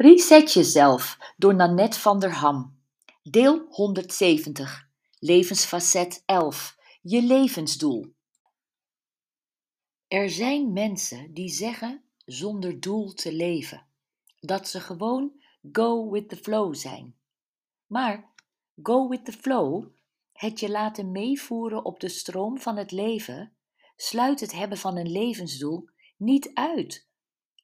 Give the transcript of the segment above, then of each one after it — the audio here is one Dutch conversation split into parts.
Reset jezelf door Nanette van der Ham. Deel 170. Levensfacet 11. Je levensdoel. Er zijn mensen die zeggen zonder doel te leven. Dat ze gewoon go with the flow zijn. Maar go with the flow, het je laten meevoeren op de stroom van het leven, sluit het hebben van een levensdoel niet uit.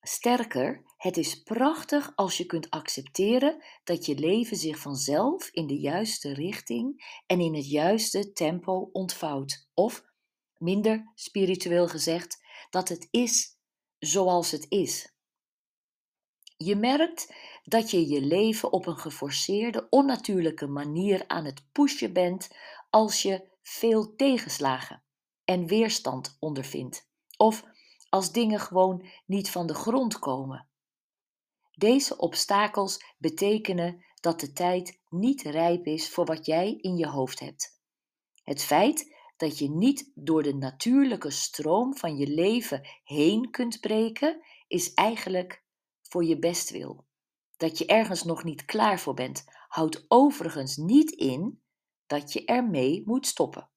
Sterker, het is prachtig als je kunt accepteren dat je leven zich vanzelf in de juiste richting en in het juiste tempo ontvouwt. Of, minder spiritueel gezegd, dat het is zoals het is. Je merkt dat je je leven op een geforceerde, onnatuurlijke manier aan het pushen bent als je veel tegenslagen en weerstand ondervindt. Of als dingen gewoon niet van de grond komen. Deze obstakels betekenen dat de tijd niet rijp is voor wat jij in je hoofd hebt. Het feit dat je niet door de natuurlijke stroom van je leven heen kunt breken, is eigenlijk voor je bestwil. Dat je ergens nog niet klaar voor bent, houdt overigens niet in dat je ermee moet stoppen.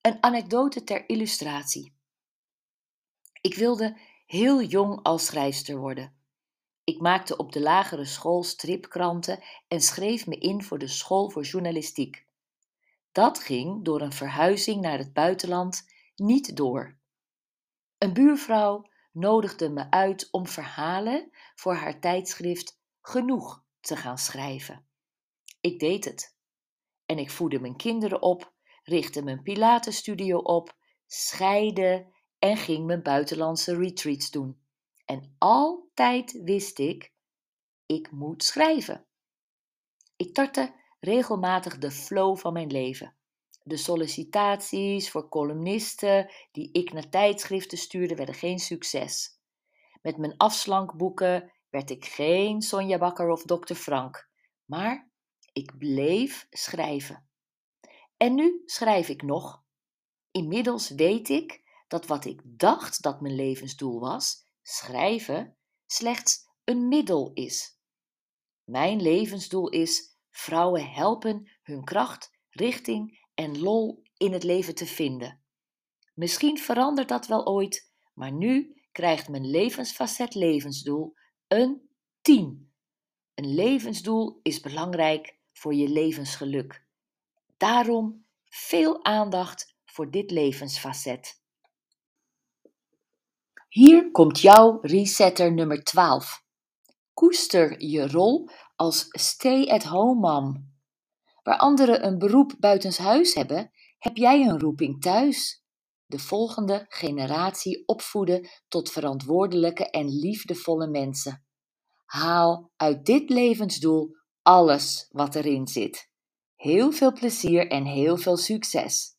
Een anekdote ter illustratie. Ik wilde heel jong als schrijfster worden. Ik maakte op de lagere school stripkranten en schreef me in voor de school voor journalistiek. Dat ging door een verhuizing naar het buitenland niet door. Een buurvrouw nodigde me uit om verhalen voor haar tijdschrift Genoeg te gaan schrijven. Ik deed het. En ik voedde mijn kinderen op, richtte mijn Pilatenstudio op, scheide en ging mijn buitenlandse retreats doen. En altijd wist ik, ik moet schrijven. Ik tartte regelmatig de flow van mijn leven. De sollicitaties voor columnisten die ik naar tijdschriften stuurde werden geen succes. Met mijn afslankboeken werd ik geen Sonja Bakker of Dr. Frank, maar ik bleef schrijven. En nu schrijf ik nog. Inmiddels weet ik dat wat ik dacht dat mijn levensdoel was, schrijven, slechts een middel is. Mijn levensdoel is vrouwen helpen hun kracht, richting en lol in het leven te vinden. Misschien verandert dat wel ooit, maar nu krijgt mijn levensfacet levensdoel een 10. Een levensdoel is belangrijk voor je levensgeluk. Daarom veel aandacht voor dit levensfacet. Hier komt jouw resetter nummer 12. Koester je rol als stay-at-home mom. Waar anderen een beroep buitenshuis hebben, heb jij een roeping thuis. De volgende generatie opvoeden tot verantwoordelijke en liefdevolle mensen. Haal uit dit levensdoel alles wat erin zit. Heel veel plezier en heel veel succes!